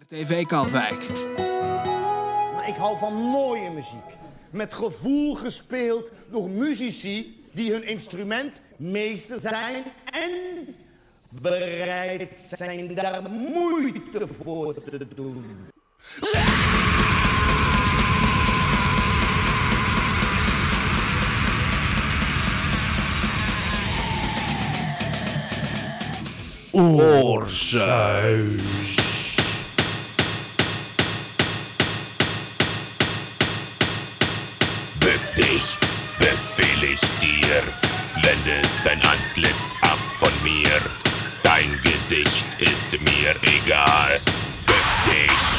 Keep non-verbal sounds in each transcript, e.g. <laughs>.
RTV Katwijk. Maar ik hou van mooie muziek. Met gevoel gespeeld door muzici die hun instrument meester zijn en bereid zijn daar moeite voor te doen. Oorsuis. Befehl ich dir. Wende dein Antlitz ab von mir. Dein Gesicht ist mir egal. Bück dich.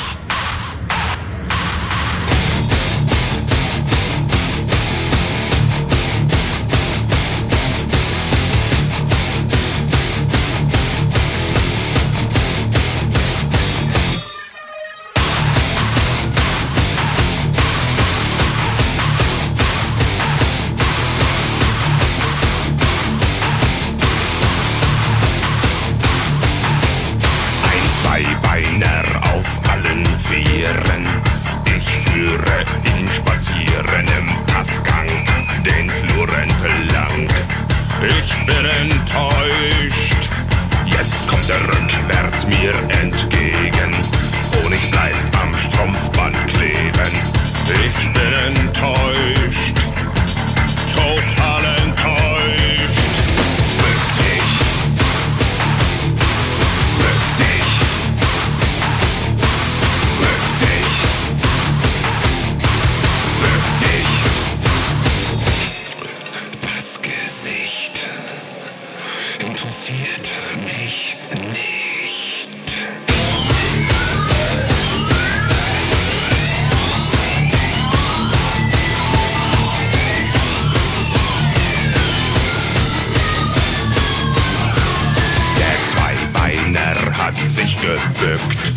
Gebückt,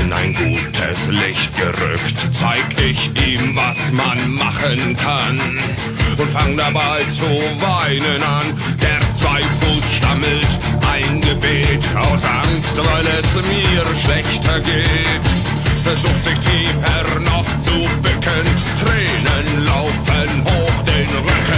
in ein gutes Licht gerückt. Zeig ich ihm, was man machen kann und fang dabei zu weinen an. Der Zweifuß stammelt ein Gebet aus Angst, weil es mir schlechter geht. Versucht sich tiefer noch zu bücken, Tränen laufen hoch den Rücken.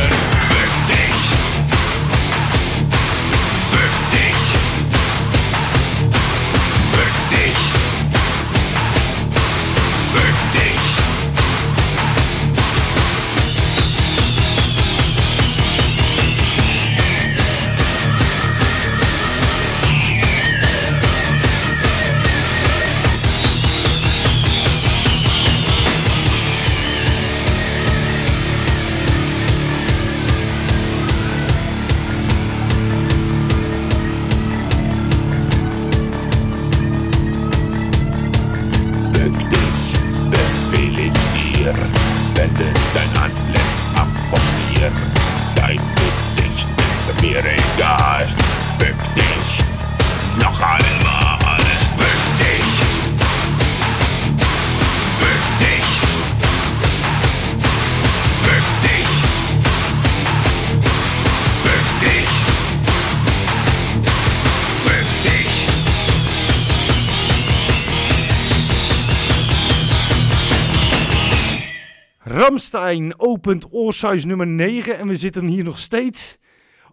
Opent Oorsuis nummer 9 en we zitten hier nog steeds,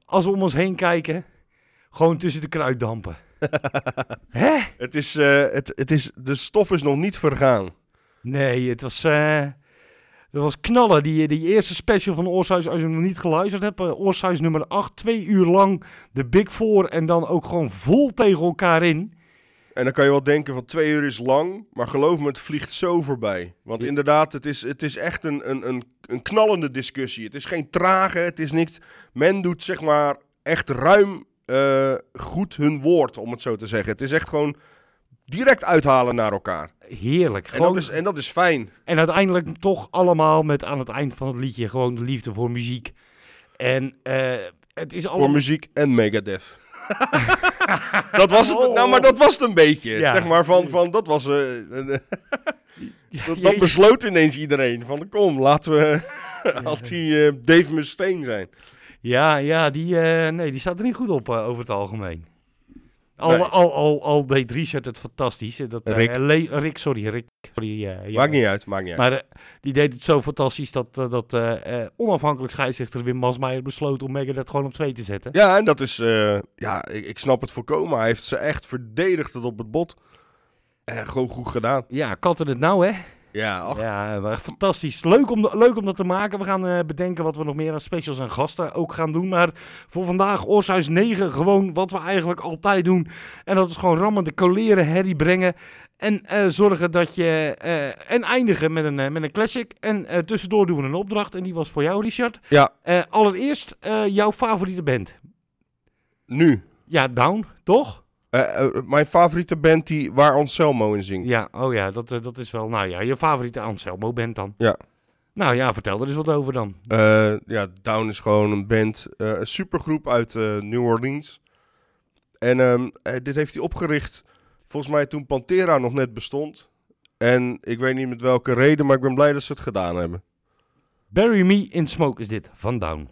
als we om ons heen kijken, gewoon tussen de kruiddampen. <laughs> Hè? Het is, eh, het, het is, de stof is nog niet vergaan. Nee, het was, eh dat was knallen. Die, die eerste special van Oorsuis, als je hem nog niet geluisterd hebt, eh, Oorsuis nummer 8, twee uur lang de Big Four en dan ook gewoon vol tegen elkaar in. En dan kan je wel denken van twee uur is lang, maar geloof me, het vliegt zo voorbij. Want inderdaad, het is, het is echt een, een, een, een knallende discussie. Het is geen trage, het is niks... Men doet zeg maar echt ruim eh, goed hun woord, om het zo te zeggen. Het is echt gewoon direct uithalen naar elkaar. Heerlijk. En Gewoon, dat, is, en dat is fijn. En uiteindelijk toch allemaal met aan het eind van het liedje gewoon de liefde voor muziek. En eh, het is Voor allemaal... muziek en Megadeth. <laughs> dat was het, nou, maar dat was het een beetje. Ja. Zeg maar van, van dat was... een- <laughs> dat, dat besloot ineens iedereen. Van kom, laten we anti <laughs> eh Dave Mustaine zijn. Ja, ja die, eh, nee, die staat er niet goed op over het algemeen. Al, Nee. al, al, al deed Richard het fantastisch. Dat, eh, Rick. Le- Rick, sorry, Rick. Sorry, eh, ja. Maakt niet uit, maakt niet uit. Maar eh, die deed het zo fantastisch dat, dat onafhankelijk scheidsrechter Wim Masmeijer besloot om Megadeth gewoon op twee te zetten. Ja, en dat is, ja, ik, ik snap het voorkomen. Hij heeft ze echt verdedigd tot op het bot. En gewoon goed gedaan. Ja, katten het nou, hè? Ja, ach, Ja, fantastisch. Leuk om, leuk om dat te maken. We gaan eh, bedenken wat we nog meer aan specials en gasten ook gaan doen. Maar voor vandaag Oorsuis 9 gewoon wat we eigenlijk altijd doen. En dat is gewoon rammen, de coleren, herrie brengen. En eh, zorgen dat je... eh, en eindigen met een, met een classic. En tussendoor doen we een opdracht. En die was voor jou, Richard. ja, allereerst jouw favoriete band. nu. Ja, Down, toch? Eh, eh, mijn favoriete band die, waar Anselmo in zingt. Ja, oh ja, dat, eh, dat is wel... Nou ja, je favoriete Anselmo band dan. Ja. Nou ja, vertel er eens wat over dan. Ja, Down is gewoon een band, een supergroep uit New Orleans. En ehm, eh, dit heeft hij opgericht volgens mij toen Pantera nog net bestond. En ik weet niet met welke reden, maar ik ben blij dat ze het gedaan hebben. Bury Me in Smoke is dit, van Down.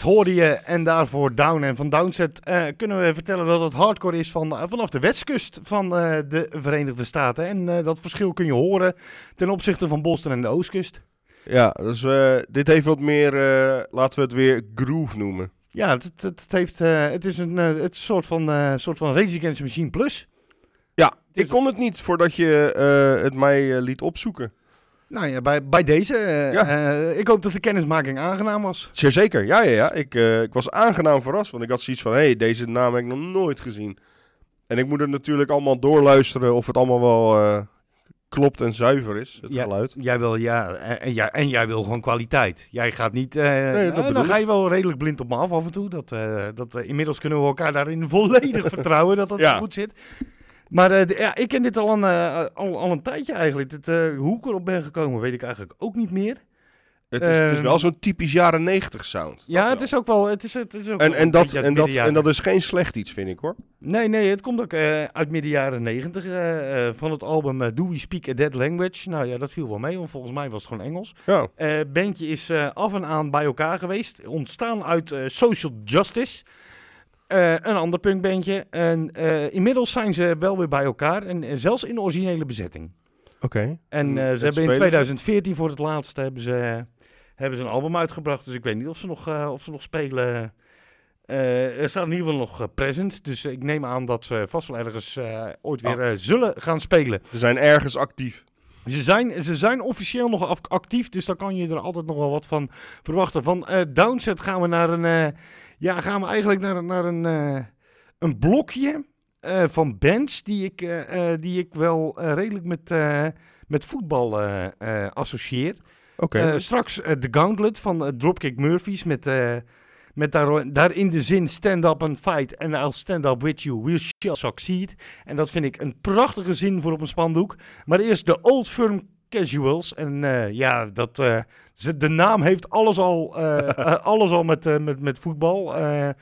Downset hoorde je en daarvoor Down. En van Downset eh, kunnen we vertellen dat het hardcore is van, eh, vanaf de westkust van eh, de Verenigde Staten. En dat verschil kun je horen ten opzichte van Boston en de oostkust. Ja, dus dit heeft wat meer, laten we het weer groove noemen. Ja, het, het, het heeft, het is een, het is soort van, soort van Rage Against the Machine Plus. Ja, ik kon het niet voordat je het mij liet opzoeken. Nou ja, bij, bij deze. eh, Ja. eh, ik hoop dat de kennismaking aangenaam was. Zeer zeker, ja, ja, ja. Ik, eh, ik was aangenaam verrast, want ik had zoiets van, hé, hey, deze naam heb ik nog nooit gezien. En ik moet het natuurlijk allemaal doorluisteren of het allemaal wel klopt en zuiver is, het Ja, geluid. Jij wil, ja, en, en, jij, en jij wil gewoon kwaliteit. Jij gaat niet. dat eh, bedoel dan ga je wel redelijk blind op me af af en toe. Dat, dat, inmiddels kunnen we elkaar daarin <laughs> volledig vertrouwen dat dat Ja. goed zit. Maar eh, ja, ik ken dit al een, eh, al, al een tijdje eigenlijk. Het, eh, hoe ik erop ben gekomen, weet ik eigenlijk ook niet meer. Het is, het is Ehm, wel zo'n typisch jaren negentig sound. Ja, het is ook wel. Het is, het is ook En, en, dat, en, dat, en is geen slecht iets, vind ik hoor. Nee, nee, het komt ook uit midden jaren negentig van het album Do We Speak a Dead Language. Nou ja, dat viel wel mee, want volgens mij was het gewoon Engels. Ja, bandje is af en aan bij elkaar geweest. Ontstaan uit Social Justice. Eh, een ander punkbandje. En eh, inmiddels zijn ze wel weer bij elkaar. En eh, zelfs in de originele bezetting. oké. En eh, En ze hebben in spelen ze? 2014 voor het laatste hebben ze, hebben ze een album uitgebracht. Dus ik weet niet of ze nog, eh, of ze nog spelen. Eh, er staat in ieder geval nog eh, present. Dus ik neem aan dat ze vast wel ergens eh, ooit weer Oh. eh, zullen gaan spelen. Ze zijn ergens actief. Ze zijn, ze zijn officieel nog actief, dus daar kan je er altijd nog wel wat van verwachten. Van eh Downset gaan we naar een, eh, ja, gaan we eigenlijk naar, naar een, eh, een blokje eh, van bands die ik, eh, die ik wel redelijk met, met voetbal associeer. Oké. Eh, straks The Gauntlet van Dropkick Murphys met, met daar, daarin de zin stand up and fight and I'll stand up with you, we shall succeed. En dat vind ik een prachtige zin voor op een spandoek. Maar eerst de Old Firm Casuals. En eh, ja, dat, ze- de naam heeft alles al, eh, <laughs> alles al met, met, met voetbal.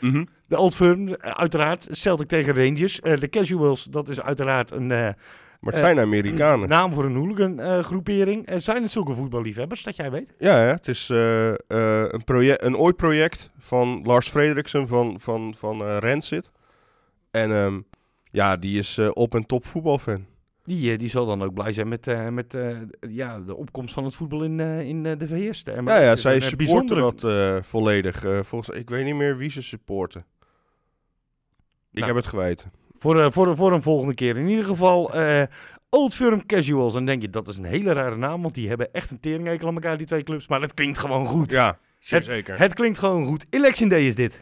Mhm. de Old Firm, uiteraard. Celtic tegen Rangers. De Casuals, dat is uiteraard een... Maar het zijn Amerikanen. Naam voor een hooligan groepering. Zijn het zulke voetballiefhebbers, dat jij weet? Ja, ja, het is een, project, een ooit project van Lars Frederiksen van, van, van Rancid. En ehm, ja, die is op- en top voetbalfan. Die, eh, die zal dan ook blij zijn met, eh, met eh, ja, de opkomst van het voetbal in, eh, in de VS. Ja, ja, zij supporten bijzondere- dat volledig. Volgens, ik weet niet meer wie ze supporten. Ik Nou. heb het geweten. Voor, eh, voor, voor een volgende keer. In ieder geval, Old Firm Casuals. En denk je, dat is een hele rare naam, want die hebben echt een teringhekel aan elkaar, die twee clubs. Maar het klinkt gewoon goed. Ja, zeer Het- zeker. Het klinkt gewoon goed. Election Day is dit.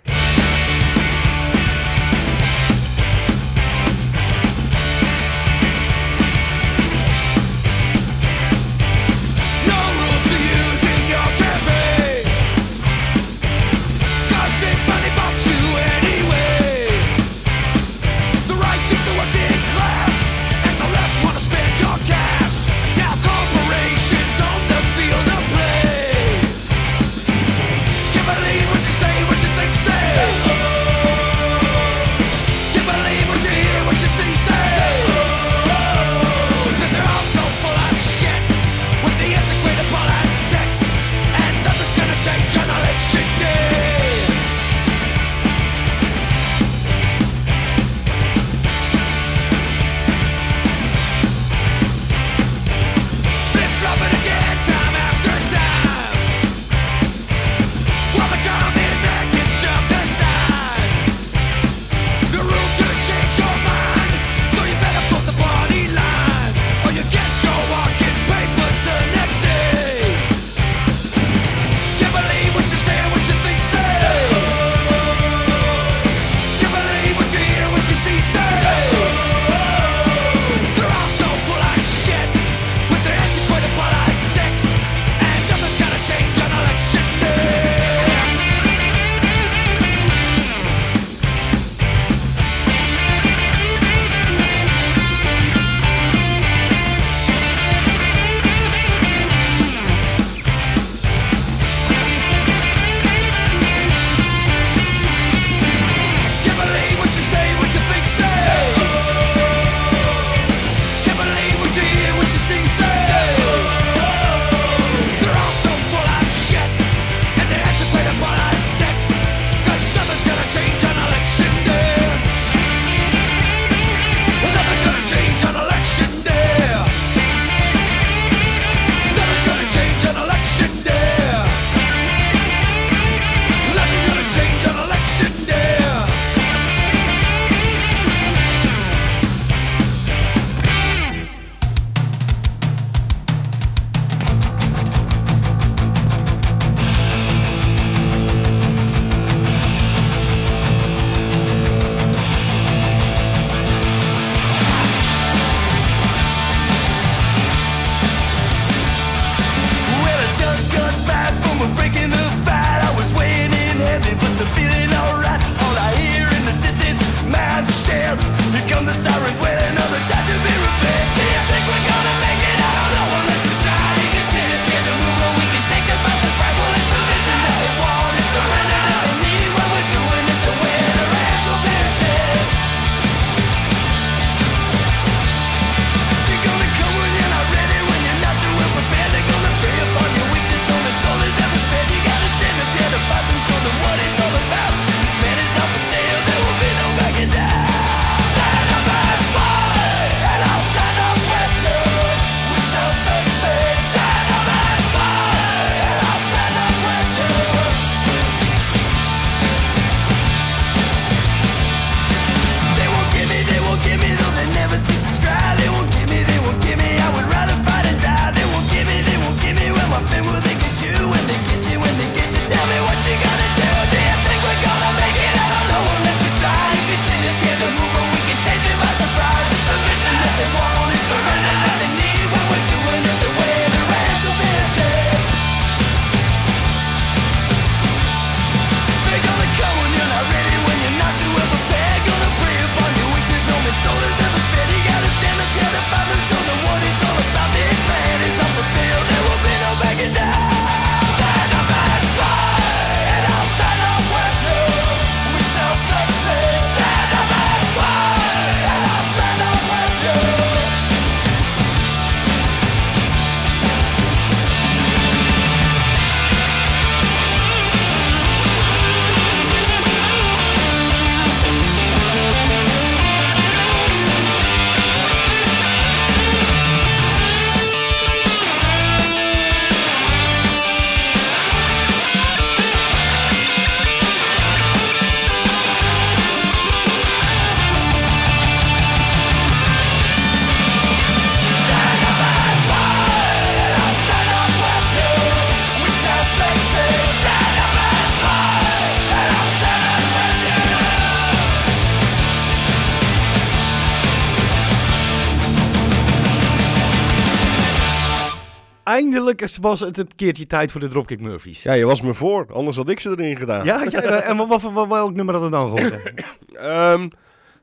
Eindelijk was het een keertje tijd voor de Dropkick Murphys. Ja, je was me voor, anders had ik ze erin gedaan. Ja, en wat, wat, wat- welk nummer had het dan gehoord? <coughs> Ehm,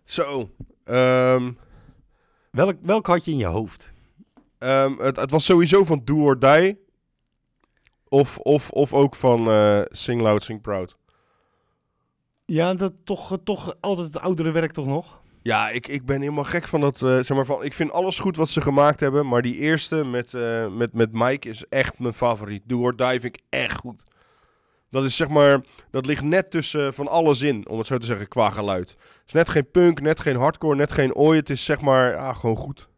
zo. Ehm, welk, welk had je in je hoofd? ehm, het, het was sowieso van Do or Die. Of, of, of ook van eh, Sing Loud, Sing Proud. Ja, dat toch, toch altijd het oudere werk toch nog? Ja, ik, ik ben helemaal gek van dat. eh, zeg maar van, ik vind alles goed wat ze gemaakt hebben. Maar die eerste met, eh, met, met Mike is echt mijn favoriet. Do or ik echt goed. Dat is zeg maar. Dat ligt net tussen van alles in, om het zo te zeggen, qua geluid. Het is net geen punk, net geen hardcore, net geen ooi. Het is zeg maar. Gewoon goed.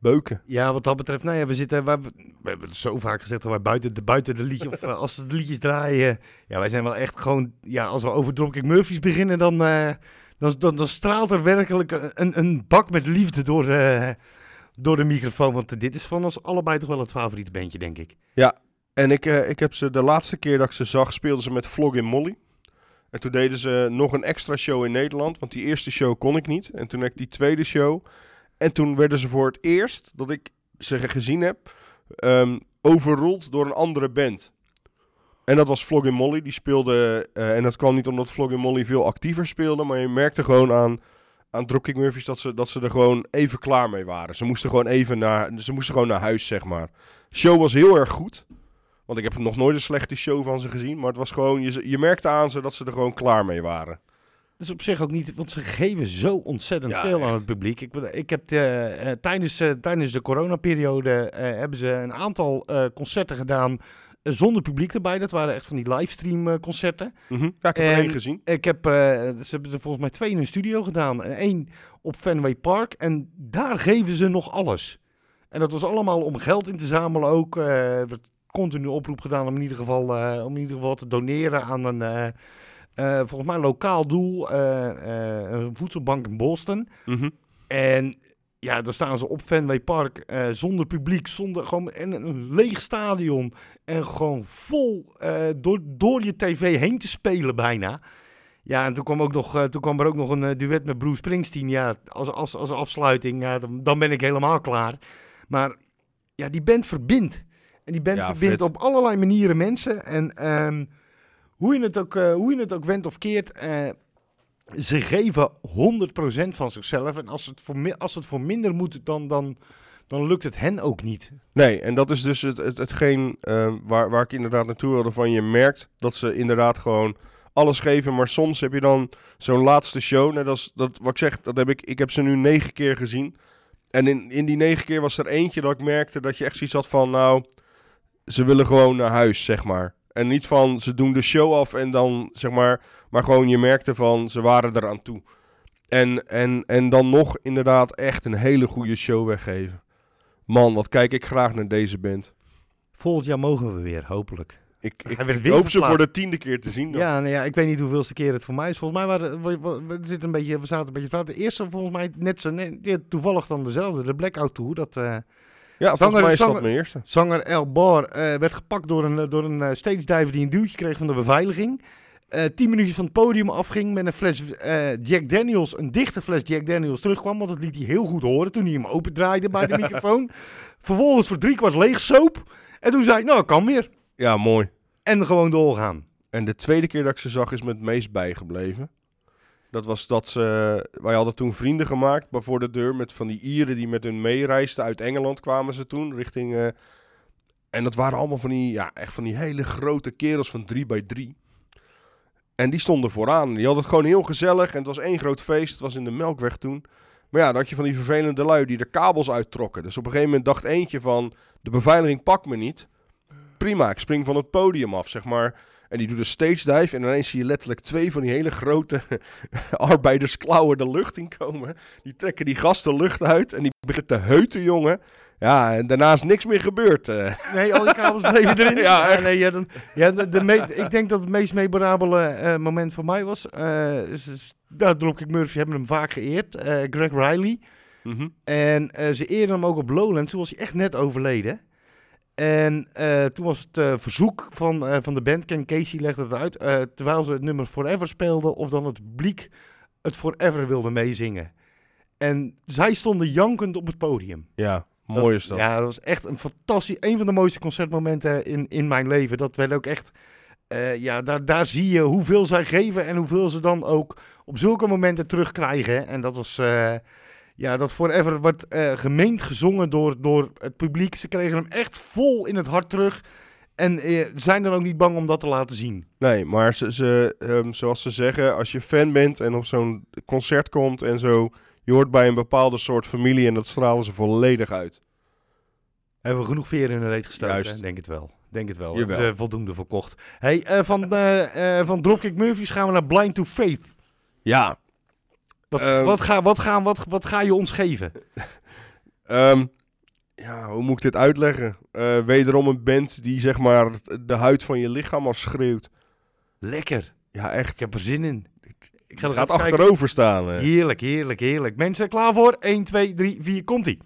Beuken. Ja, wat dat betreft, nou we zitten, we hebben zo vaak gezegd dat wij buiten de, buiten de liedjes, of eh, als de liedjes draaien, ja, wij zijn wel echt gewoon, ja, als we over Dropkick Murphys beginnen, dan, eh, dan, dan, straalt er werkelijk een, een bak met liefde door de, door de microfoon, want dit is van ons allebei toch wel het favoriete bandje, denk ik. En ik, eh, ik heb ze de laatste keer dat ik ze zag, speelden ze met Vlog Molly. En toen deden ze nog een extra show in Nederland, want die eerste show kon ik niet. En toen heb ik die tweede show. En toen werden ze voor het eerst dat ik ze gezien heb, ehm overrold door een andere band. En dat was Vlog Molly, die speelde, eh, en dat kwam niet omdat Vlog Molly veel actiever speelde, maar je merkte gewoon aan, aan Dropkick Murphys dat ze, dat ze er gewoon even klaar mee waren. Ze moesten gewoon even naar, ze moesten gewoon naar huis, zeg maar. Show was heel erg goed. Want ik heb nog nooit een slechte show van ze gezien. Maar het was gewoon, je, je merkte aan ze dat ze er gewoon klaar mee waren. Dat is op zich ook niet, want ze geven zo ontzettend Ja, veel aan het publiek. Ik, ik heb de, eh, tijdens, eh, tijdens de coronaperiode eh, hebben ze een aantal eh, concerten gedaan zonder publiek erbij. Dat waren echt van die livestream eh, concerten. Mhm. Ja, ik heb er één gezien. Ik heb, eh, ze hebben er volgens mij twee in hun studio gedaan. En één op Fenway Park. En daar geven ze nog alles. En dat was allemaal om geld in te zamelen ook. eh, Er werd continu oproep gedaan om in ieder geval, eh, om in ieder geval te doneren aan een, eh, eh, volgens mij lokaal doel, eh, eh, een voedselbank in Boston. Mhm. En ja, dan staan ze op Fenway Park eh, zonder publiek, zonder gewoon en een leeg stadion. En gewoon vol eh, door, door je tv heen te spelen bijna. Ja, en toen kwam, ook nog, eh, toen kwam er ook nog een duet met Bruce Springsteen. Ja, als, als, als afsluiting, ja, dan, dan ben ik helemaal klaar. Maar ja, die band verbindt. En die band Ja, verbindt vet. op allerlei manieren mensen. En ehm, hoe, je het ook, hoe je het ook wendt of keert, ze geven 100% van zichzelf. En als het voor, als het voor minder moet, dan, dan, dan lukt het hen ook niet. Nee, en dat is dus het, het, hetgeen eh, waar, waar ik inderdaad naartoe wilde. Van je merkt dat ze inderdaad gewoon alles geven. Maar soms heb je dan zo'n laatste show. Net als dat, wat ik zeg, dat heb ik, ik heb ze nu negen keer gezien. En in, in die negen keer was er eentje dat ik merkte dat je echt zoiets had van... Nou, ze willen gewoon naar huis, zeg maar. En niet van, ze doen de show af en dan, zeg maar... Maar gewoon, je merkte van, ze waren eraan toe. En, en, en dan nog inderdaad echt een hele goede show weggeven. Man, wat kijk ik graag naar deze band. Volgend jaar mogen we weer, hopelijk. Ik, ik, hoop ze voor de tiende keer te zien. Dan. Ja, nou ja, ik weet niet hoeveelste keer het voor mij is. Volgens mij waren we, we, we zitten een beetje, we zaten een beetje te praten. De eerste volgens mij net zo, net, toevallig dan dezelfde, de Blackout Tour. Dat eh, Ja, volgens Zanger- mij is dat zanger- mijn eerste. zanger El Bar eh, werd gepakt door een, door een eh, stage diver die een duwtje kreeg van de beveiliging. Eh, tien minuutjes van het podium afging met een fles eh, Jack Daniels, een dichte fles Jack Daniels terugkwam. Want dat liet hij heel goed horen toen hij hem opendraaide bij de <laughs> microfoon. Vervolgens voor driekwart leeg soap. En toen zei ik, nou, kan weer. Ja, mooi. En gewoon doorgaan. En de tweede keer dat ik ze zag is me het meest bijgebleven. Dat was dat ze... Wij hadden toen vrienden gemaakt voor de deur met van die Ieren die met hun meereisden. Uit Engeland kwamen ze toen richting... eh, en dat waren allemaal van die, ja, echt van die hele grote kerels van 3 bij 3 En die stonden vooraan. Die hadden het gewoon heel gezellig. En het was één groot feest. Het was in de Melkweg toen. Maar ja, dan had je van die vervelende lui die de kabels uittrokken. Dus op een gegeven moment dacht eentje van... De beveiliging pakt me niet. Prima, ik spring van het podium af, zeg maar. En die doet een stage dive. En ineens zie je letterlijk twee van die hele grote <laughs> arbeidersklauwen de lucht inkomen. Die trekken die gasten lucht uit. En die beginnen te heuten, jongen. Ja, en daarna is niks meer gebeurd. eh. Nee, al die kabels bleven <laughs> erin. Ja, echt. nee, ja, dan, ja, de, de me- ik denk dat het meest memorabele eh, moment voor mij was. eh is, is, nou, Dropkick Murphy hebben hem vaak geëerd. Greg Riley. Mhm. En ze eerden hem ook op Lowlands. Toen was hij echt net overleden. En toen was het verzoek van, van de band, Ken Casey legde het uit, terwijl ze het nummer Forever speelden, of dan het publiek het Forever wilde meezingen. En zij stonden jankend op het podium. Ja, Mooi is dat. Ja, dat was echt een fantastisch, een van de mooiste concertmomenten in, in mijn leven. Dat werd ook echt, eh, ja, daar, daar zie je hoeveel zij geven en hoeveel ze dan ook op zulke momenten terugkrijgen. En dat was, eh, ja, dat Forever wordt eh, gemeend gezongen door, door het publiek. Ze kregen hem echt vol in het hart terug. En zijn dan ook niet bang om dat te laten zien. Nee, maar ze, ze, ehm, zoals ze zeggen, als je fan bent en op zo'n concert komt en zo, je hoort bij een bepaalde soort familie en dat stralen ze volledig uit. Hebben we genoeg veren in de reet gestoken? Hè? Denk het wel. Denk het wel. Jawel. Voldoende verkocht. Hey, eh, van, eh, eh, van Dropkick Murphys gaan we naar Blind to Faith. Ja, Wat, Ehm. wat, ga, wat, gaan, wat, wat ga je ons geven? <laughs> ehm, ja, hoe moet ik dit uitleggen? Wederom een band die zeg maar de huid van je lichaam al schreeuwt. Lekker. Ja, echt. Ik heb er zin in. Ik ga er Gaat even kijken. achterover staan. hè. Heerlijk, heerlijk, heerlijk. Mensen, klaar voor? 1, 2, 3, 4, komt-ie.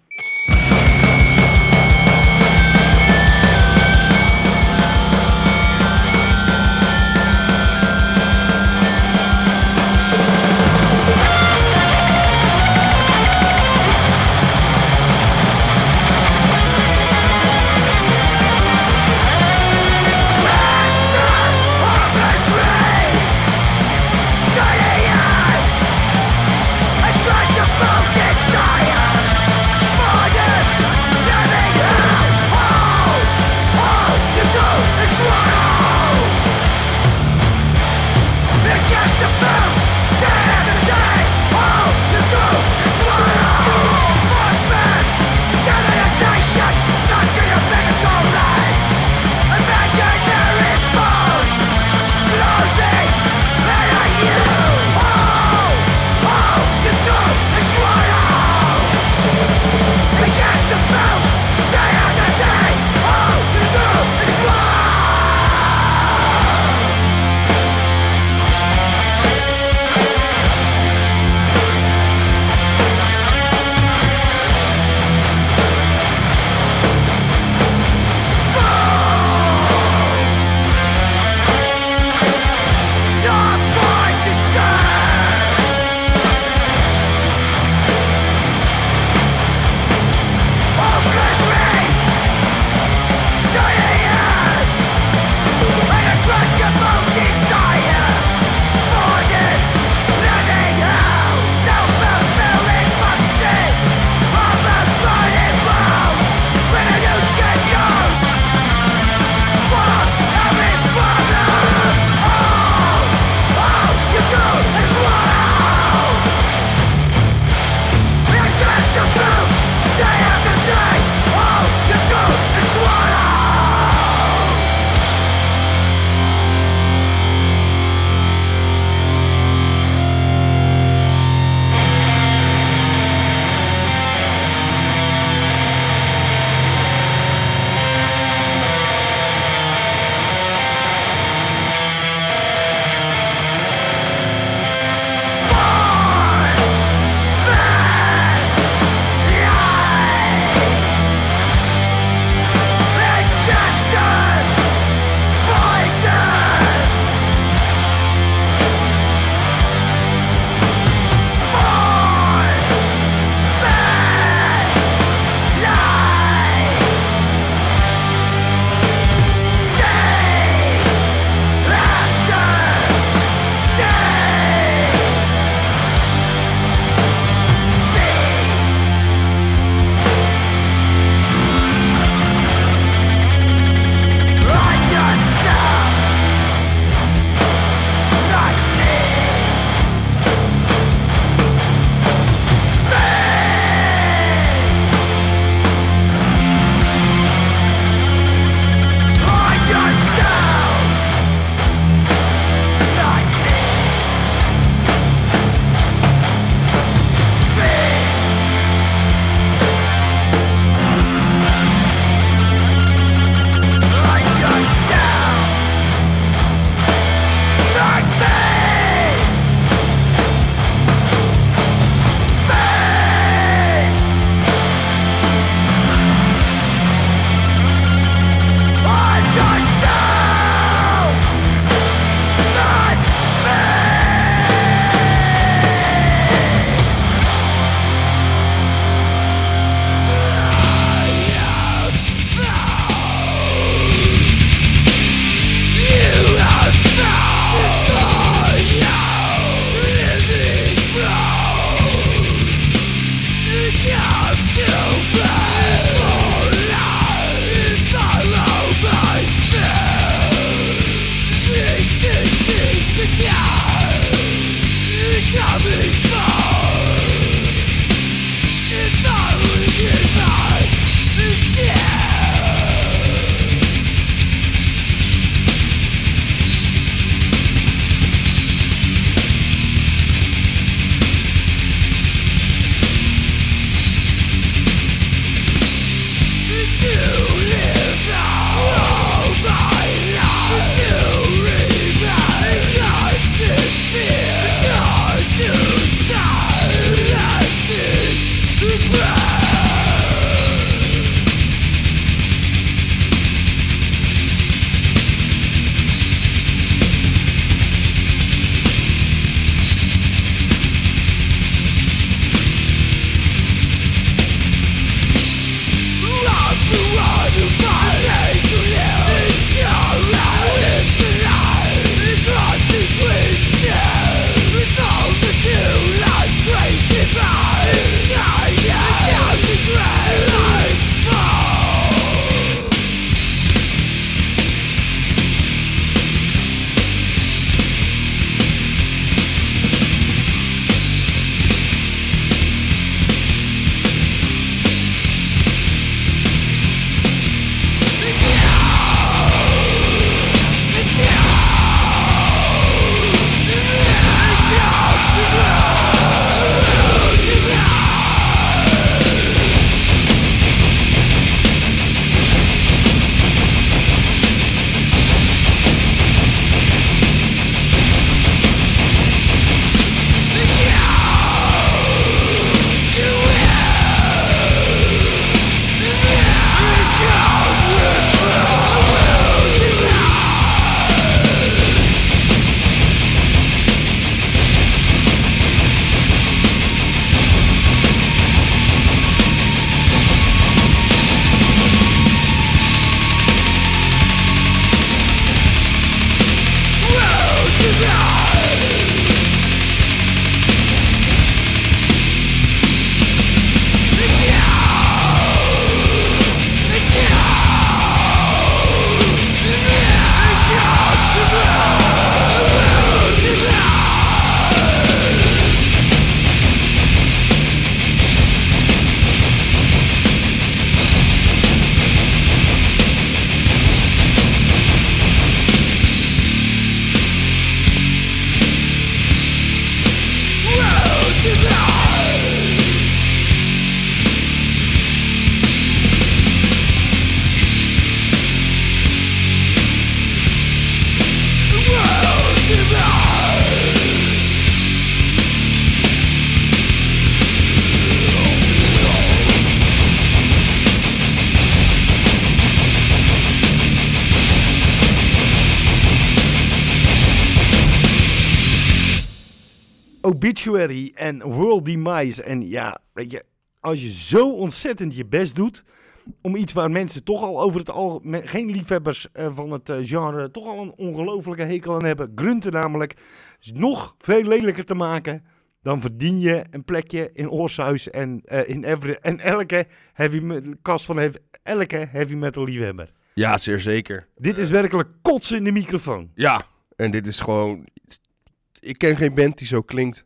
En World Demise. En ja, weet je, als je zo ontzettend je best doet om iets waar mensen toch al over het algemeen, geen liefhebbers eh, van het eh, genre, toch al een ongelofelijke hekel aan hebben, grunten namelijk, nog veel lelijker te maken, dan verdien je een plekje in Oorsuis en, eh, in every, en elke heavy metal, kast van heavy- elke heavy metal liefhebber. Ja, zeer zeker. Dit is werkelijk kotsen in de microfoon. Ja, en dit is gewoon... Ik ken geen band die zo klinkt.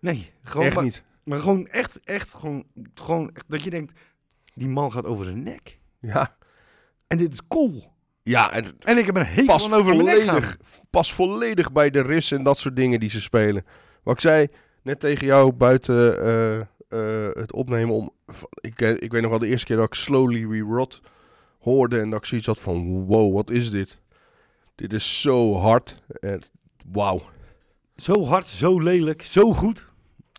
Nee, gewoon, Echt maar, niet. maar gewoon echt, echt, gewoon, gewoon echt dat je denkt, die man gaat over zijn nek. Ja, En dit is cool. ja en En ik heb een hekel aan over mijn nek gaan. volledig, volledig bij de riffs en dat soort dingen die ze spelen. Wat ik zei net tegen jou buiten eh, eh, het opnemen om... Ik, eh, ik weet nog wel de eerste keer dat ik Slowly We Rot hoorde en dat ik zoiets had van... Wow, wat is dit? Dit is zo hard. En Wauw. Zo hard, zo lelijk, zo goed.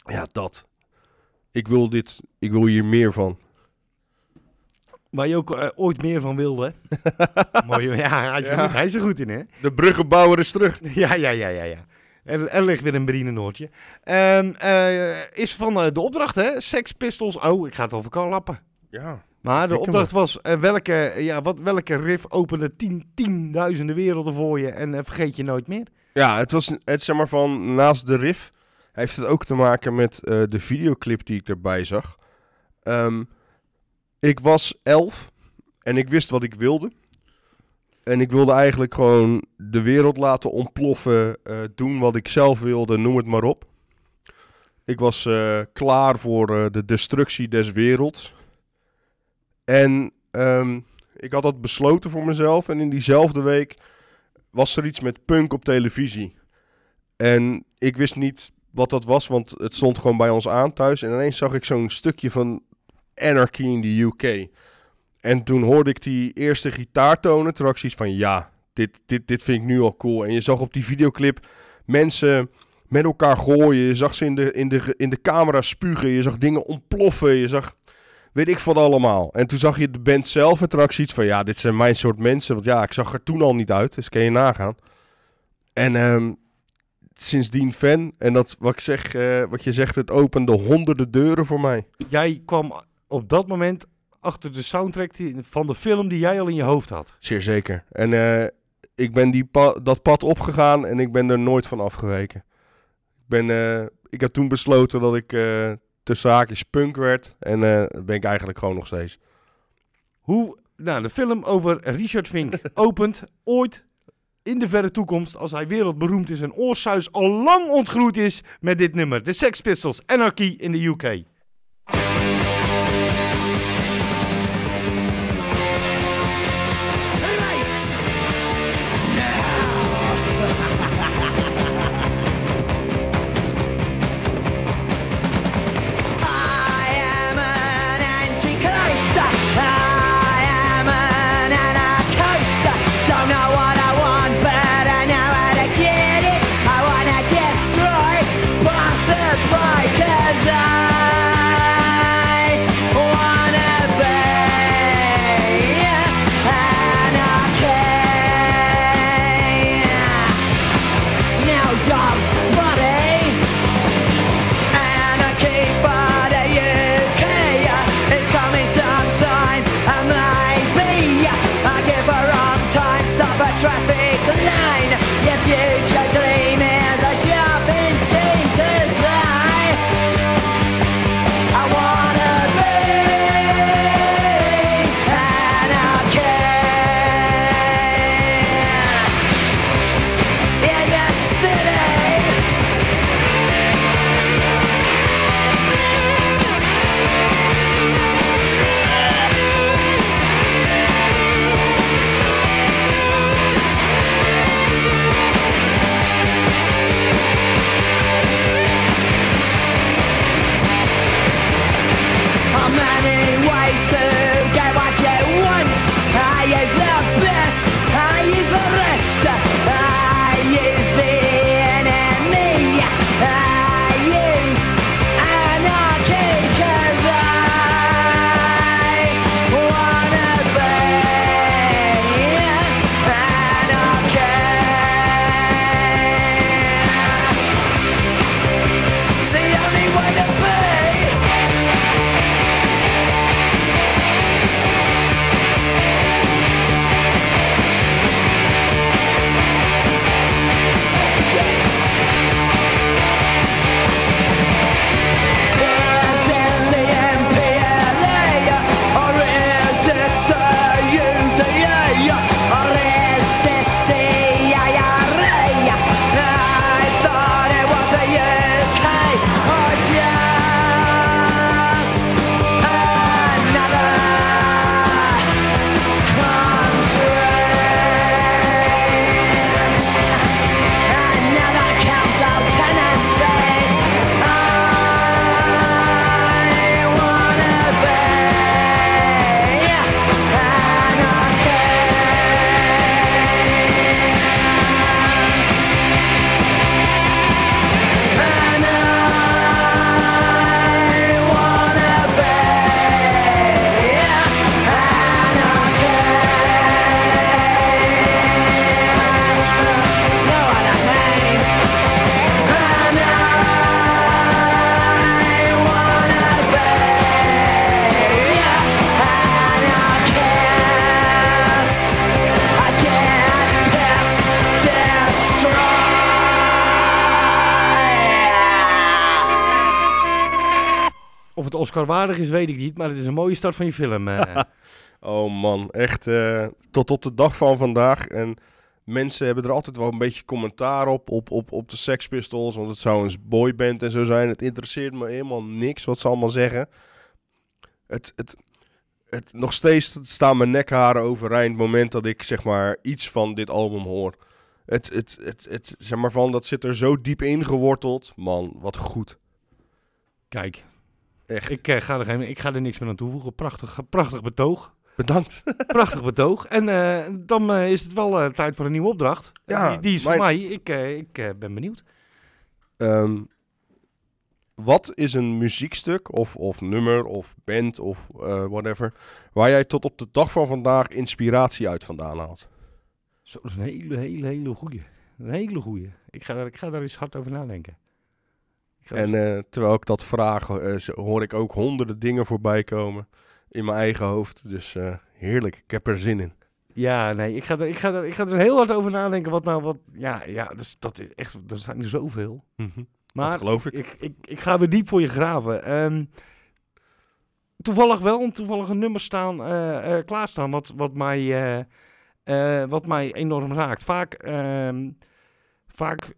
Ja, dat. Ik wil dit. Ik wil hier meer van. Waar je ook eh, ooit meer van wilde. <laughs> Mooi, ja, hij is, er Ja. Goed, hij is er goed in, hè? De bruggenbouwer is terug. <laughs> Ja, ja, ja, ja, ja. Er, er ligt weer een Brienenoordje. Ehm eh is van eh, de opdracht, hè? Sex Pistols. Oh, ik ga het over kan lappen. Ja. Maar de opdracht was, welke, ja, wat, welke riff opende tien, tienduizenden werelden voor je en vergeet je nooit meer? Ja, het was het zeg maar van naast de riff heeft het ook te maken met eh, de videoclip die ik erbij zag. Ehm, ik was elf en ik wist wat ik wilde. En ik wilde eigenlijk gewoon de wereld laten ontploffen, eh, doen wat ik zelf wilde, noem het maar op. Ik was eh, klaar voor de destructie des werelds. En ehm, ik had dat besloten voor mezelf. En in diezelfde week was er iets met punk op televisie. En ik wist niet wat dat was, want het stond gewoon bij ons aan thuis. En ineens zag ik zo'n stukje van Anarchy in the UK. En toen hoorde ik die eerste gitaartonen. Toen van, ja, dit, dit, dit vind ik nu al cool. En je zag op die videoclip mensen met elkaar gooien. Je zag ze in de, in de, in de camera spugen. Je zag dingen ontploffen. Je zag, weet ik wat allemaal. En toen zag je de band zelf. En toen van, ja, dit zijn mijn soort mensen. Want ja, ik zag er toen al niet uit. Dus kan je nagaan. En ehm, sindsdien fan. En dat, wat, ik zeg, eh, wat je zegt, het opende honderden deuren voor mij. Jij kwam op dat moment achter de soundtrack die- van de film die jij al in je hoofd had. Zeer zeker. En eh, ik ben die pa- dat pad opgegaan en ik ben er nooit van afgeweken. Ik, ben, eh, ik heb toen besloten dat ik eh tussen haakjes punk werd. En dat ben ik eigenlijk gewoon nog steeds. Hoe, nou, de film over Richard Fink <laughs> opent ooit in de verre toekomst, als hij wereldberoemd is en Oorsuis al lang ontgroeid is met dit nummer. De Sex Pistols, Anarchy in de UK. Anarchy. Of het Oscar waardig is, weet ik niet. Maar het is een mooie start van je film. eh. <laughs> Oh man, echt eh, tot op de dag van vandaag. En mensen hebben er altijd wel een beetje commentaar op, op, op, op de Sex Pistols. Want het zou een boyband en zo zijn. Het interesseert me helemaal niks wat ze allemaal zeggen. Het, het, het, nog steeds staan mijn nekharen overeind het moment dat ik zeg maar iets van dit album hoor. Het, het, het, het, zeg maar van, dat zit er zo diep in geworteld. Man, wat goed. Kijk, Echt. ik, eh, ga er geen, ik ga er niks meer aan toevoegen. Prachtig, prachtig betoog. Bedankt. <laughs> Prachtig betoog. En eh, dan eh, is het wel tijd voor een nieuwe opdracht. Ja, die, die is voor mij. Ik, ik ben benieuwd. Ehm, wat is een muziekstuk of, of nummer of band of whatever... waar jij tot op de dag van vandaag inspiratie uit vandaan haalt? Zo, dat is een hele, hele, hele goeie. Een hele goeie. Ik ga, daar- ik ga daar eens hard over nadenken. En eh, terwijl ik dat vraag, eh, hoor ik ook honderden dingen voorbij komen in mijn eigen hoofd. Dus eh, heerlijk, ik heb er zin in. Ja, nee, ik ga, er, ik, ga er, ik ga er heel hard over nadenken. Wat nou, wat. Ja, ja dus dat is echt. Er zijn er zoveel. Maar dat geloof ik. ik, ik, ik ga weer diep voor je graven. Ehm, toevallig wel, toevallig een nummer staan, klaarstaan, wat, wat, mij, wat mij enorm raakt. Vaak, ehm, vaak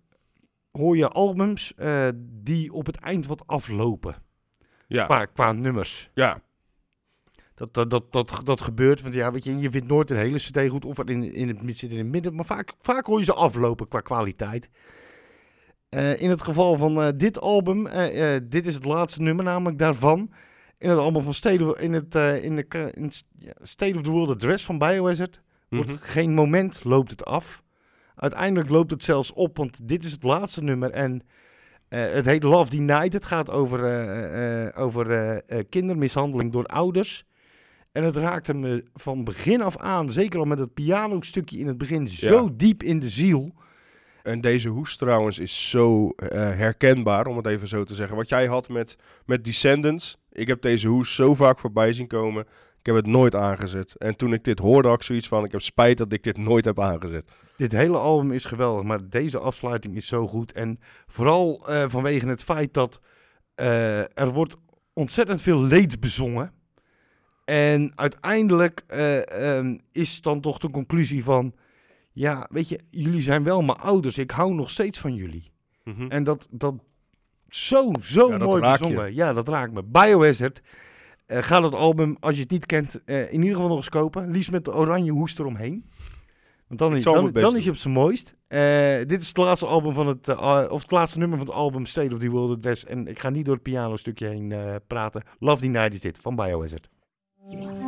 hoor je albums eh, die op het eind wat aflopen. Ja, Qua, qua nummers. ja. Dat, dat, dat, dat, dat gebeurt, want ja, weet je, je vindt nooit een hele cd goed of wat in, in het zit in het midden, maar vaak, vaak hoor je ze aflopen qua kwaliteit. Eh, in het geval van eh, dit album, dit is het laatste nummer namelijk daarvan. In het album van State of, in het, in de, in State of the World Address van Biohazard wordt Mhm. geen moment loopt het af. Uiteindelijk loopt het zelfs op, want dit is het laatste nummer en eh, het heet Love Denied. Het gaat over, eh, eh, over kindermishandeling door ouders. En het raakte me van begin af aan, zeker al met het pianostukje in het begin, zo diep in de ziel. En deze hoes trouwens is zo herkenbaar, om het even zo te zeggen. Wat jij had met, met Descendants. Ik heb deze hoes zo vaak voorbij zien komen. Ik heb het nooit aangezet. En toen ik dit hoorde, had ik zoiets van... Ik heb spijt dat ik dit nooit heb aangezet. Dit hele album is geweldig, maar deze afsluiting is zo goed. En vooral eh, vanwege het feit dat eh, er wordt ontzettend veel leed bezongen. En uiteindelijk eh, ehm, is dan toch de conclusie van... Ja, weet je, jullie zijn wel mijn ouders. Ik hou nog steeds van jullie. Mhm. En dat, dat zo, zo Ja, mooi bezongen. Ja, dat raakt me. Biohazard. eh ga dat album, als je het niet kent, in ieder geval nog eens kopen. Liefst met de oranje hoes eromheen. Want dan is, dan, dan is je op zijn mooist. Eh, dit is het laatste album van het, eh, of het laatste nummer van het album State of the World Address. En ik ga niet door het piano stukje heen eh, praten. Love Denied is dit, van Biohazard. Your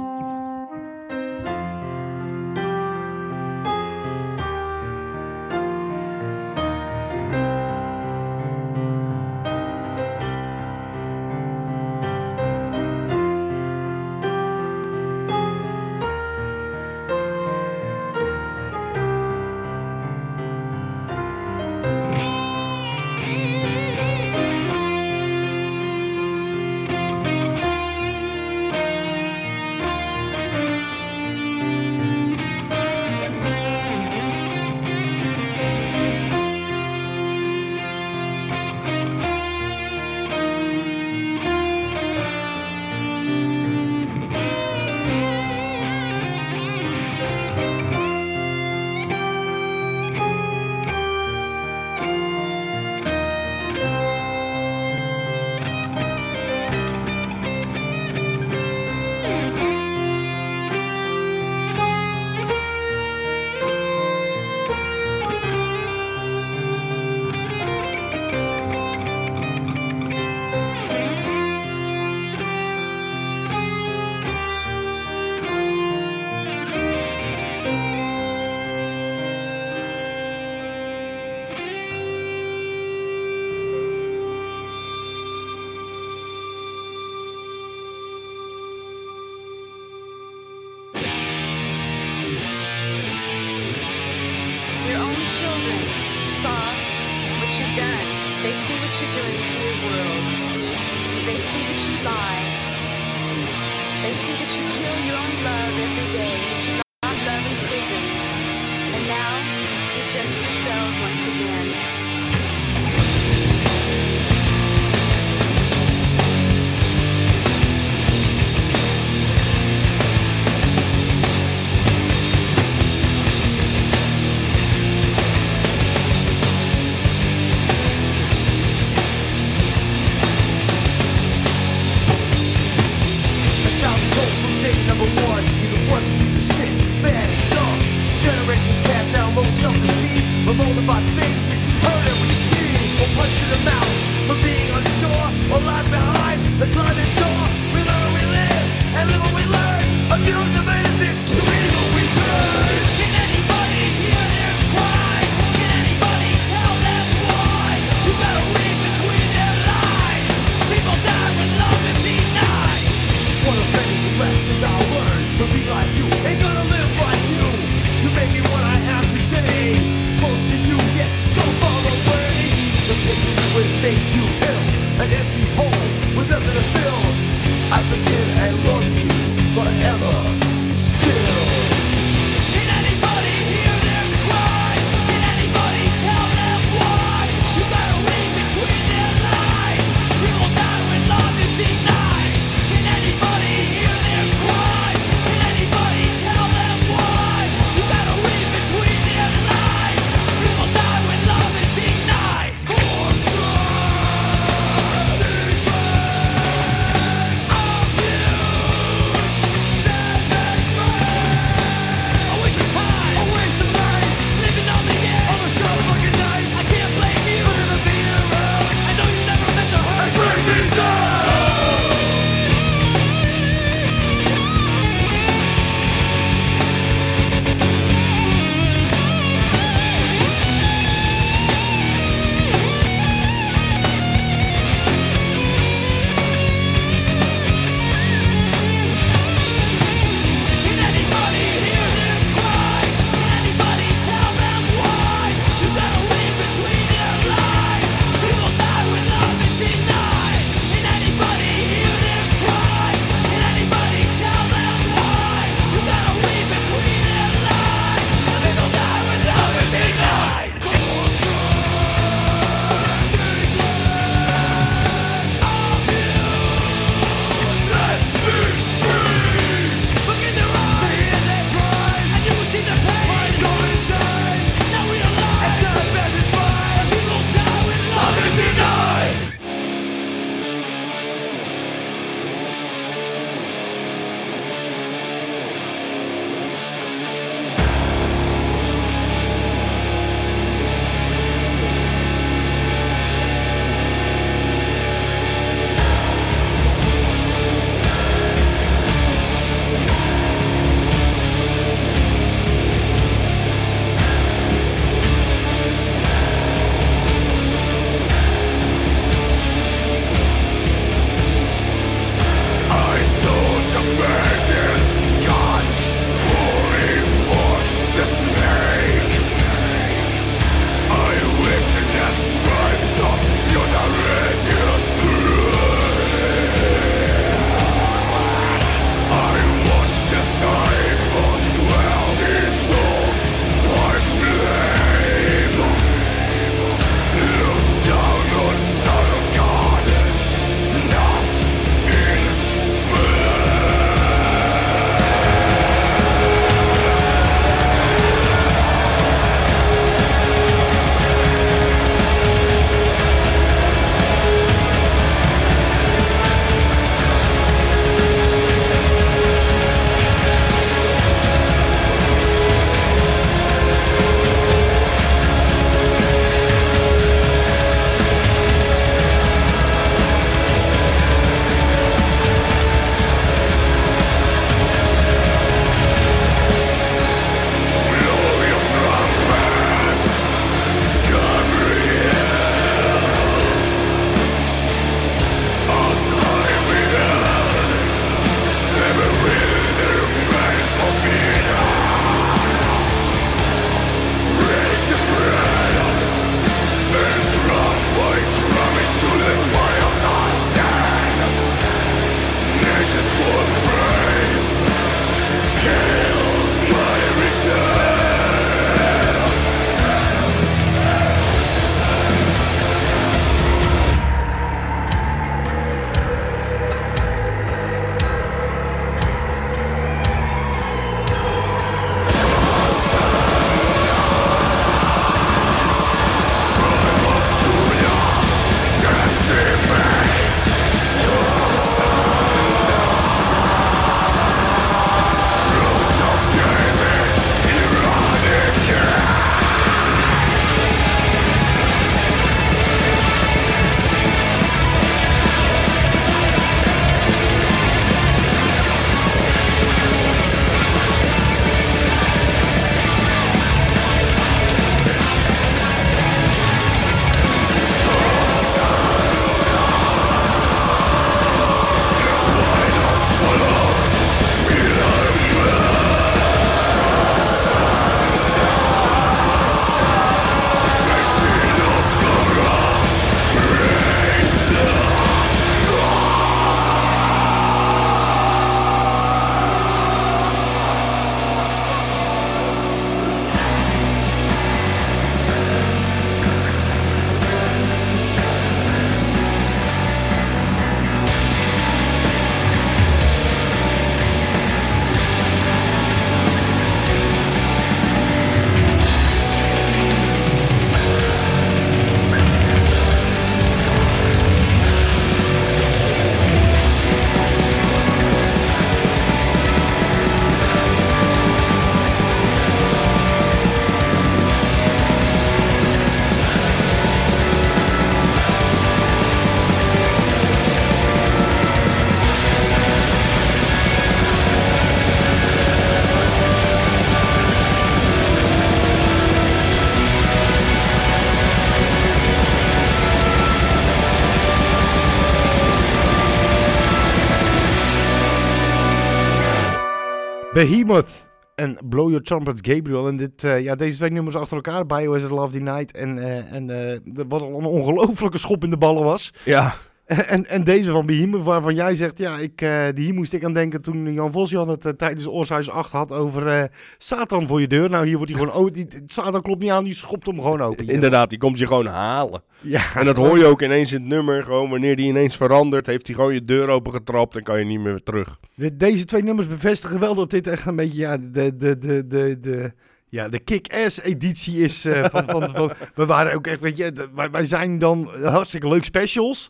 Behemoth en Blow Your Trumpet Gabriel. En dit, eh, ja, deze twee nummers achter elkaar, Biohazard Love the Night. En, eh, en eh, wat een ongelofelijke schop in de ballen was. Ja, <laughs> En, en deze van Behemoth, waarvan jij zegt, ja, ik, eh, die hier moest ik aan denken toen Jan Vosjan het eh, tijdens Oorsuis 8 had over eh, Satan voor je deur. Nou, hier wordt hij gewoon, oh, die, Satan klopt niet aan, die schopt hem gewoon open. hier. inderdaad, die komt je gewoon halen. Ja, En dat hoor je ook ineens in het nummer. Gewoon wanneer die ineens verandert, heeft hij gewoon je deur opengetrapt en kan je niet meer terug. De- deze twee nummers bevestigen wel dat dit echt een beetje ja, de, de, de, de, de, ja, de kick-ass editie is. van, van, van, we waren ook echt, weet je, wij, wij zijn dan hartstikke leuk specials.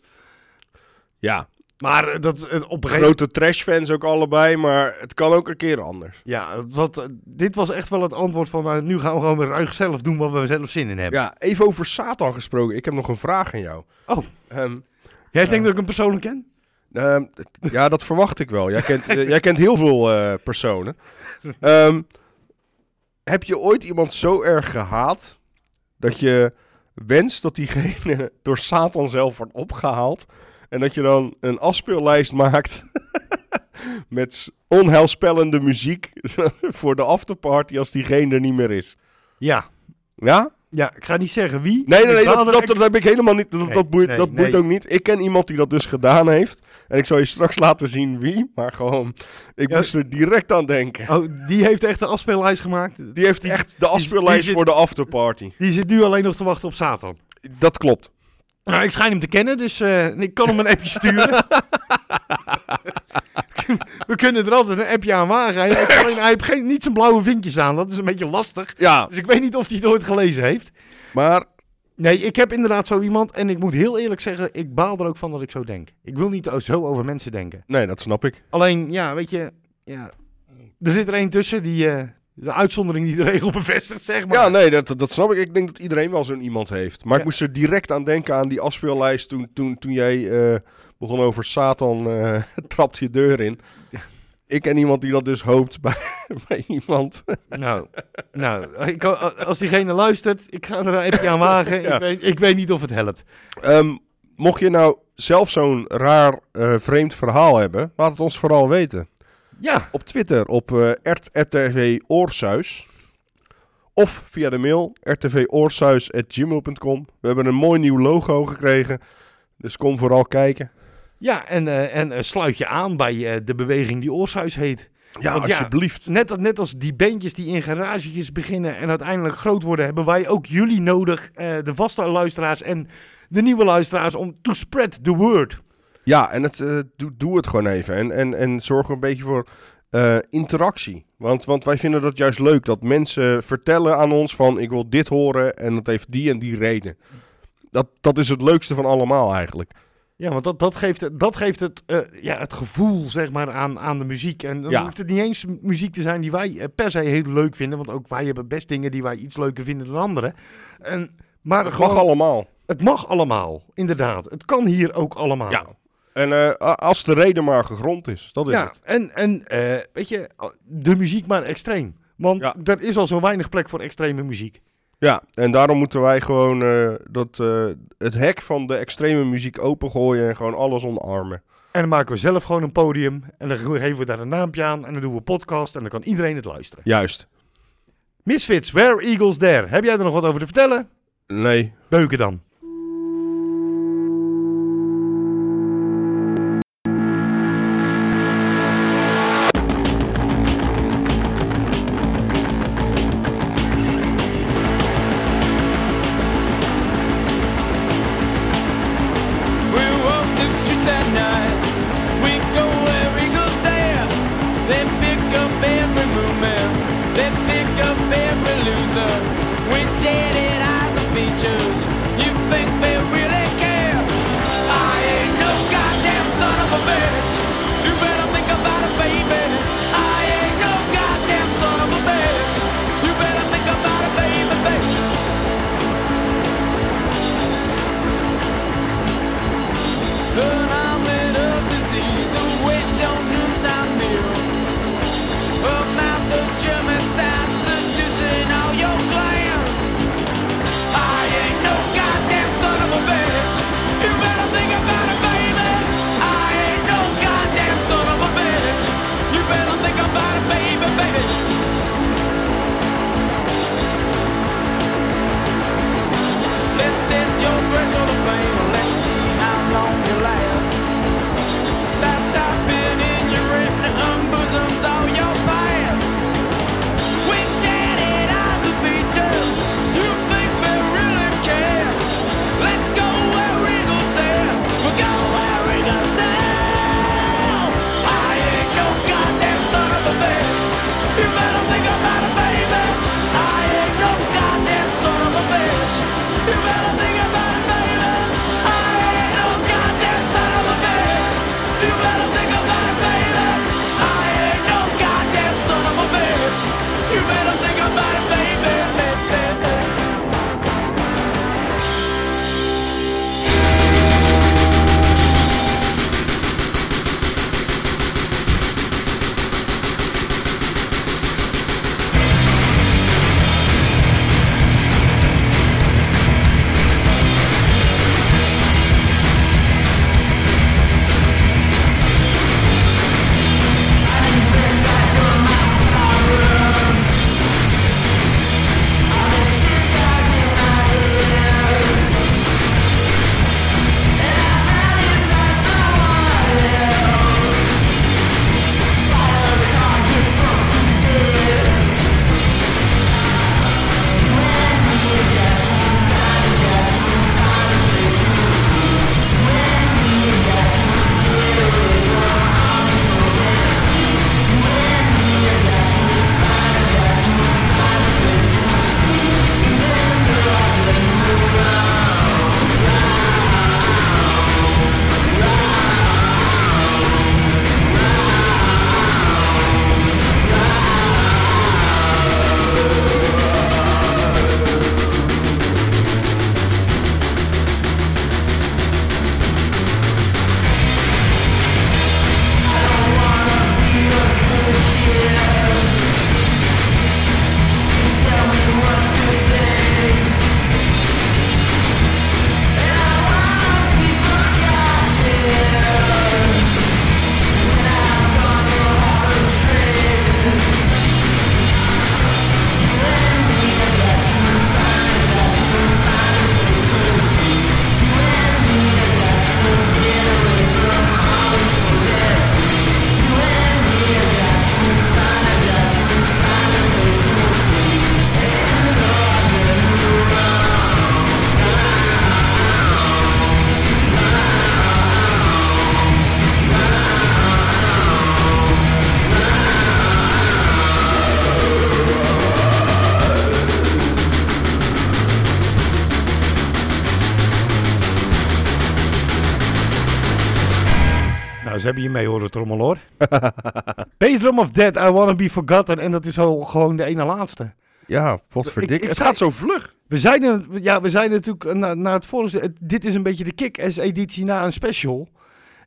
Ja, Maar eh, dat eh, op een gegeven grote trash-fans ook allebei, maar het kan ook een keer anders. Ja, wat, eh, dit was echt wel het antwoord van nou, nu gaan we gewoon weer ruig zelf doen wat we zelf zin in hebben. Ja, even over Satan gesproken. Ik heb nog een vraag aan jou. Oh. Ehm, Jij denkt dat ik hem persoonlijk ken? Ehm, ja, dat verwacht ik wel. Jij kent, eh, jij kent heel veel eh, personen. Ehm, heb je ooit iemand zo erg gehaat dat je wenst dat diegene <laughs> door Satan zelf wordt opgehaald en dat je dan een afspeellijst maakt <laughs> met onheilspellende muziek <laughs> voor de afterparty als diegene er niet meer is? Ja. Ja? Ja, ik ga niet zeggen wie. Nee, nee, nee, dat, dat, dat heb ik helemaal niet. Dat, Nee, dat boeit, nee, dat boeit nee. ook niet. Ik ken iemand die dat dus gedaan heeft. En ik zal je straks laten zien wie. Maar gewoon, ik Ja. moest er direct aan denken. Oh, die heeft echt de afspeellijst gemaakt. Die heeft echt de afspeellijst die voor de afterparty. Die zit nu alleen nog te wachten op Satan. Dat klopt. Nou, ik schijn hem te kennen, dus eh, ik kan hem een appje sturen. <laughs> We kunnen er altijd een appje aan wagen. Hij, heeft alleen- hij heeft geen, niet zijn blauwe vinkjes aan, dat is een beetje lastig. Ja, Dus ik weet niet of hij het ooit gelezen heeft. maar Nee, ik heb inderdaad zo iemand. En ik moet heel eerlijk zeggen, ik baal er ook van dat ik zo denk. Ik wil niet zo over mensen denken. nee, dat snap ik. Alleen, ja, weet je, ja, er zit er één tussen die eh, de uitzondering die de regel bevestigt, zeg maar. Ja, nee, dat, dat snap ik. Ik denk dat iedereen wel zo'n iemand heeft. Maar Ja. ik moest er direct aan denken aan die afspeellijst toen, toen, toen jij eh, begon over Satan, eh <laughs> trapt je deur in. Ik ken iemand die dat dus hoopt bij, <laughs> bij iemand. Nou, nou ik, als diegene luistert, ik ga er appje aan wagen. Ja. ik, weet, ik weet niet of het helpt. Ehm, mocht je nou zelf zo'n raar, eh, vreemd verhaal hebben, laat het ons vooral weten. Ja, Op Twitter op eh RTV Oorsuis. Of via de mail rtvoorsuis.gmail.com. We hebben een mooi nieuw logo gekregen. Dus kom vooral kijken. ja en, eh, en eh, sluit je aan bij de beweging die Oorshuis heet. Ja, Want ja, alsjeblieft. Net, net als die bandjes die in garagetjes beginnen en uiteindelijk groot worden, hebben wij ook jullie nodig, de vaste luisteraars en de nieuwe luisteraars, om to spread the word. Ja, en het, eh, doe, doe het gewoon even. En, en, en zorg een beetje voor eh, interactie. Want, want wij vinden dat juist leuk. Dat mensen vertellen aan ons van ik wil dit horen en dat heeft die en die reden. Dat, dat is het leukste van allemaal eigenlijk. Ja, want dat, dat geeft, het- dat geeft het, eh, ja, het gevoel zeg maar, aan, aan de muziek. En dan Ja. hoeft het niet eens muziek te zijn die wij per se heel leuk vinden. Want ook wij hebben best dingen die wij iets leuker vinden dan anderen. En, maar Het gewoon, mag allemaal. het mag allemaal, inderdaad. Het kan hier ook allemaal. Ja. En eh, als de reden maar gegrond is, dat is Ja, het. en, en eh, weet je, de muziek maar extreem. Want Ja. er is al zo weinig plek voor extreme muziek. Ja, en daarom moeten wij gewoon eh, dat, het hek van de extreme muziek opengooien en gewoon alles omarmen. En dan maken we zelf gewoon een podium. En dan geven we daar een naampje aan. En dan doen we podcast. En dan kan iedereen het luisteren. Juist. Misfits, Where Eagles There. Heb jij er nog wat over te vertellen? Nee. Beuken dan. Hoor. Bass Drum of Dead, I Wanna Be Forgotten. En dat is al gewoon de ene laatste. Ja, potverdik. Ik- ik Het zei- gaat zo vlug. We zeiden, ja, we zeiden natuurlijk na, na het vorige... het- Dit is een beetje de kick-ass-editie na een special.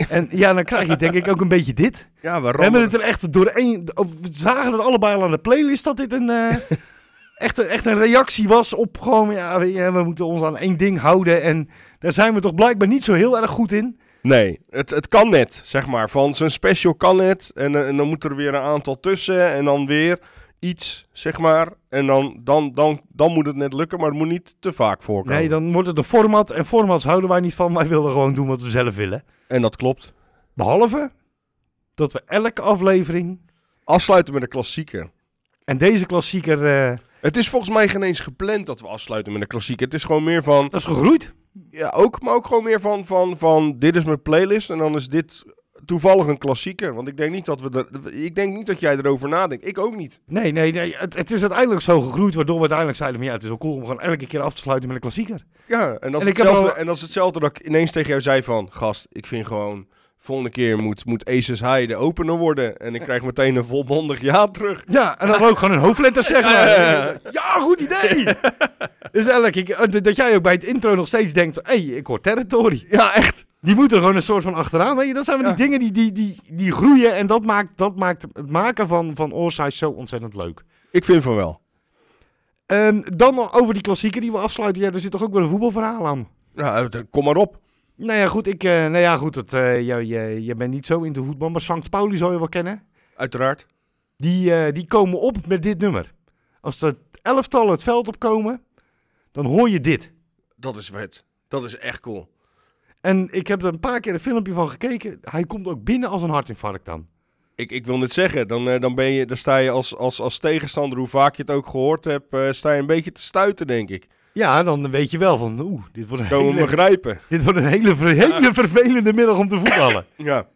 En <laughs> ja, dan krijg je denk ik ook een beetje dit. Ja, we We hebben het er echt doorheen... We zagen het allebei al aan de playlist dat dit een... eh, <laughs> echt, een echt een reactie was op gewoon... Ja, weet je, we moeten ons aan één ding houden. En daar zijn we toch blijkbaar niet zo heel erg goed in. Nee, het, het kan net, zeg maar. Van zijn special kan het. En, eh, en dan moet er weer een aantal tussen. En dan weer iets, zeg maar. En dan, dan, dan, dan moet het net lukken, maar het moet niet te vaak voorkomen. Nee, dan wordt het een format. En formats houden wij niet van. Wij willen gewoon doen wat we zelf willen. En dat klopt. Behalve dat we elke aflevering... Afsluiten met een klassieker. En deze klassieker... eh, Het is volgens mij geen eens gepland dat we afsluiten met een klassieker. Het is gewoon meer van... dat is gegroeid. Ja, ook, maar ook gewoon meer van, van, van dit is mijn playlist en dan is dit toevallig een klassieker. Want ik denk niet dat we er, ik denk niet dat jij erover nadenkt. Ik ook niet. Nee, nee, nee. Het, het is uiteindelijk zo gegroeid, waardoor we uiteindelijk zeiden van ja, het is wel cool om gewoon elke keer af te sluiten met een klassieker. Ja, en dat, is En hetzelfde, al- en dat is hetzelfde dat ik ineens tegen jou zei van, gast, ik vind gewoon, volgende keer moet, moet Aces High de opener worden. En ik krijg meteen een volmondig ja terug. Ja, en dan ook gewoon een hoofdletter zeggen. Ja, ja, goed idee. dus elke keer, dat jij ook bij het intro nog steeds denkt, hé, hey, ik hoor territory. Ja, echt. Die moet er gewoon een soort van achteraan. Weet je, dat zijn van die dingen die, die, die, die groeien en dat maakt, dat maakt het maken van, van Oorsize zo ontzettend leuk. Ik vind van wel. En dan over die klassieker die we afsluiten. Ja, er zit toch ook wel een voetbalverhaal aan. Ja, eh, kom maar op. Nou ja, goed, ik, eh, nou ja, goed het, eh, je, je, je bent niet zo into voetbal, maar St. Pauli zou je wel kennen. Uiteraard. Die, eh, die komen op met dit nummer. Als er elftal het veld opkomen, dan hoor je dit. Dat is vet. Dat is echt cool. En ik heb er een paar keer een filmpje van gekeken. Hij komt ook binnen als een hartinfarct dan. Ik, ik wil net zeggen, dan, eh, dan, ben je, dan sta je als, als, als tegenstander, hoe vaak je het ook gehoord hebt, sta je een beetje te stuiten, denk ik. Ja, dan weet je wel van, oeh, dit wordt een Komen hele, me grijpen. dit wordt een hele, hele vervelende middag om te voetballen. <laughs> Ja.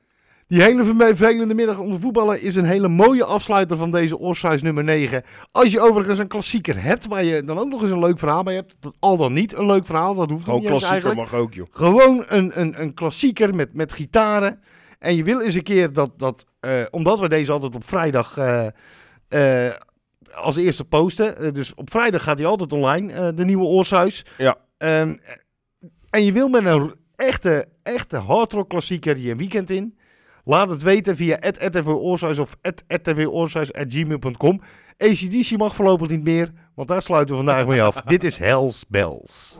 Die hele vervelende middag om te voetballen is een hele mooie afsluiter van deze Oorsize nummer 9. Als je overigens een klassieker hebt, waar je dan ook nog eens een leuk verhaal bij hebt. Dat, al dan niet een leuk verhaal, dat hoeft Gewoon niet klassieker eigenlijk. mag ook, joh. Gewoon een, een, een klassieker met, met gitaren. En je wil eens een keer dat, dat eh, omdat we deze altijd op vrijdag eh, eh, als eerste posten. eh, dus op vrijdag gaat hij altijd online, eh, de nieuwe Oorsuis. Ja. Ehm, en je wil met een echte, echte hardrock klassieker je weekend in. Laat het weten via @rtvoorsuis of rtvoorsuis@gmail.com. ACDC mag voorlopig niet meer, want daar sluiten we vandaag mee af. Dit is Hells Bells.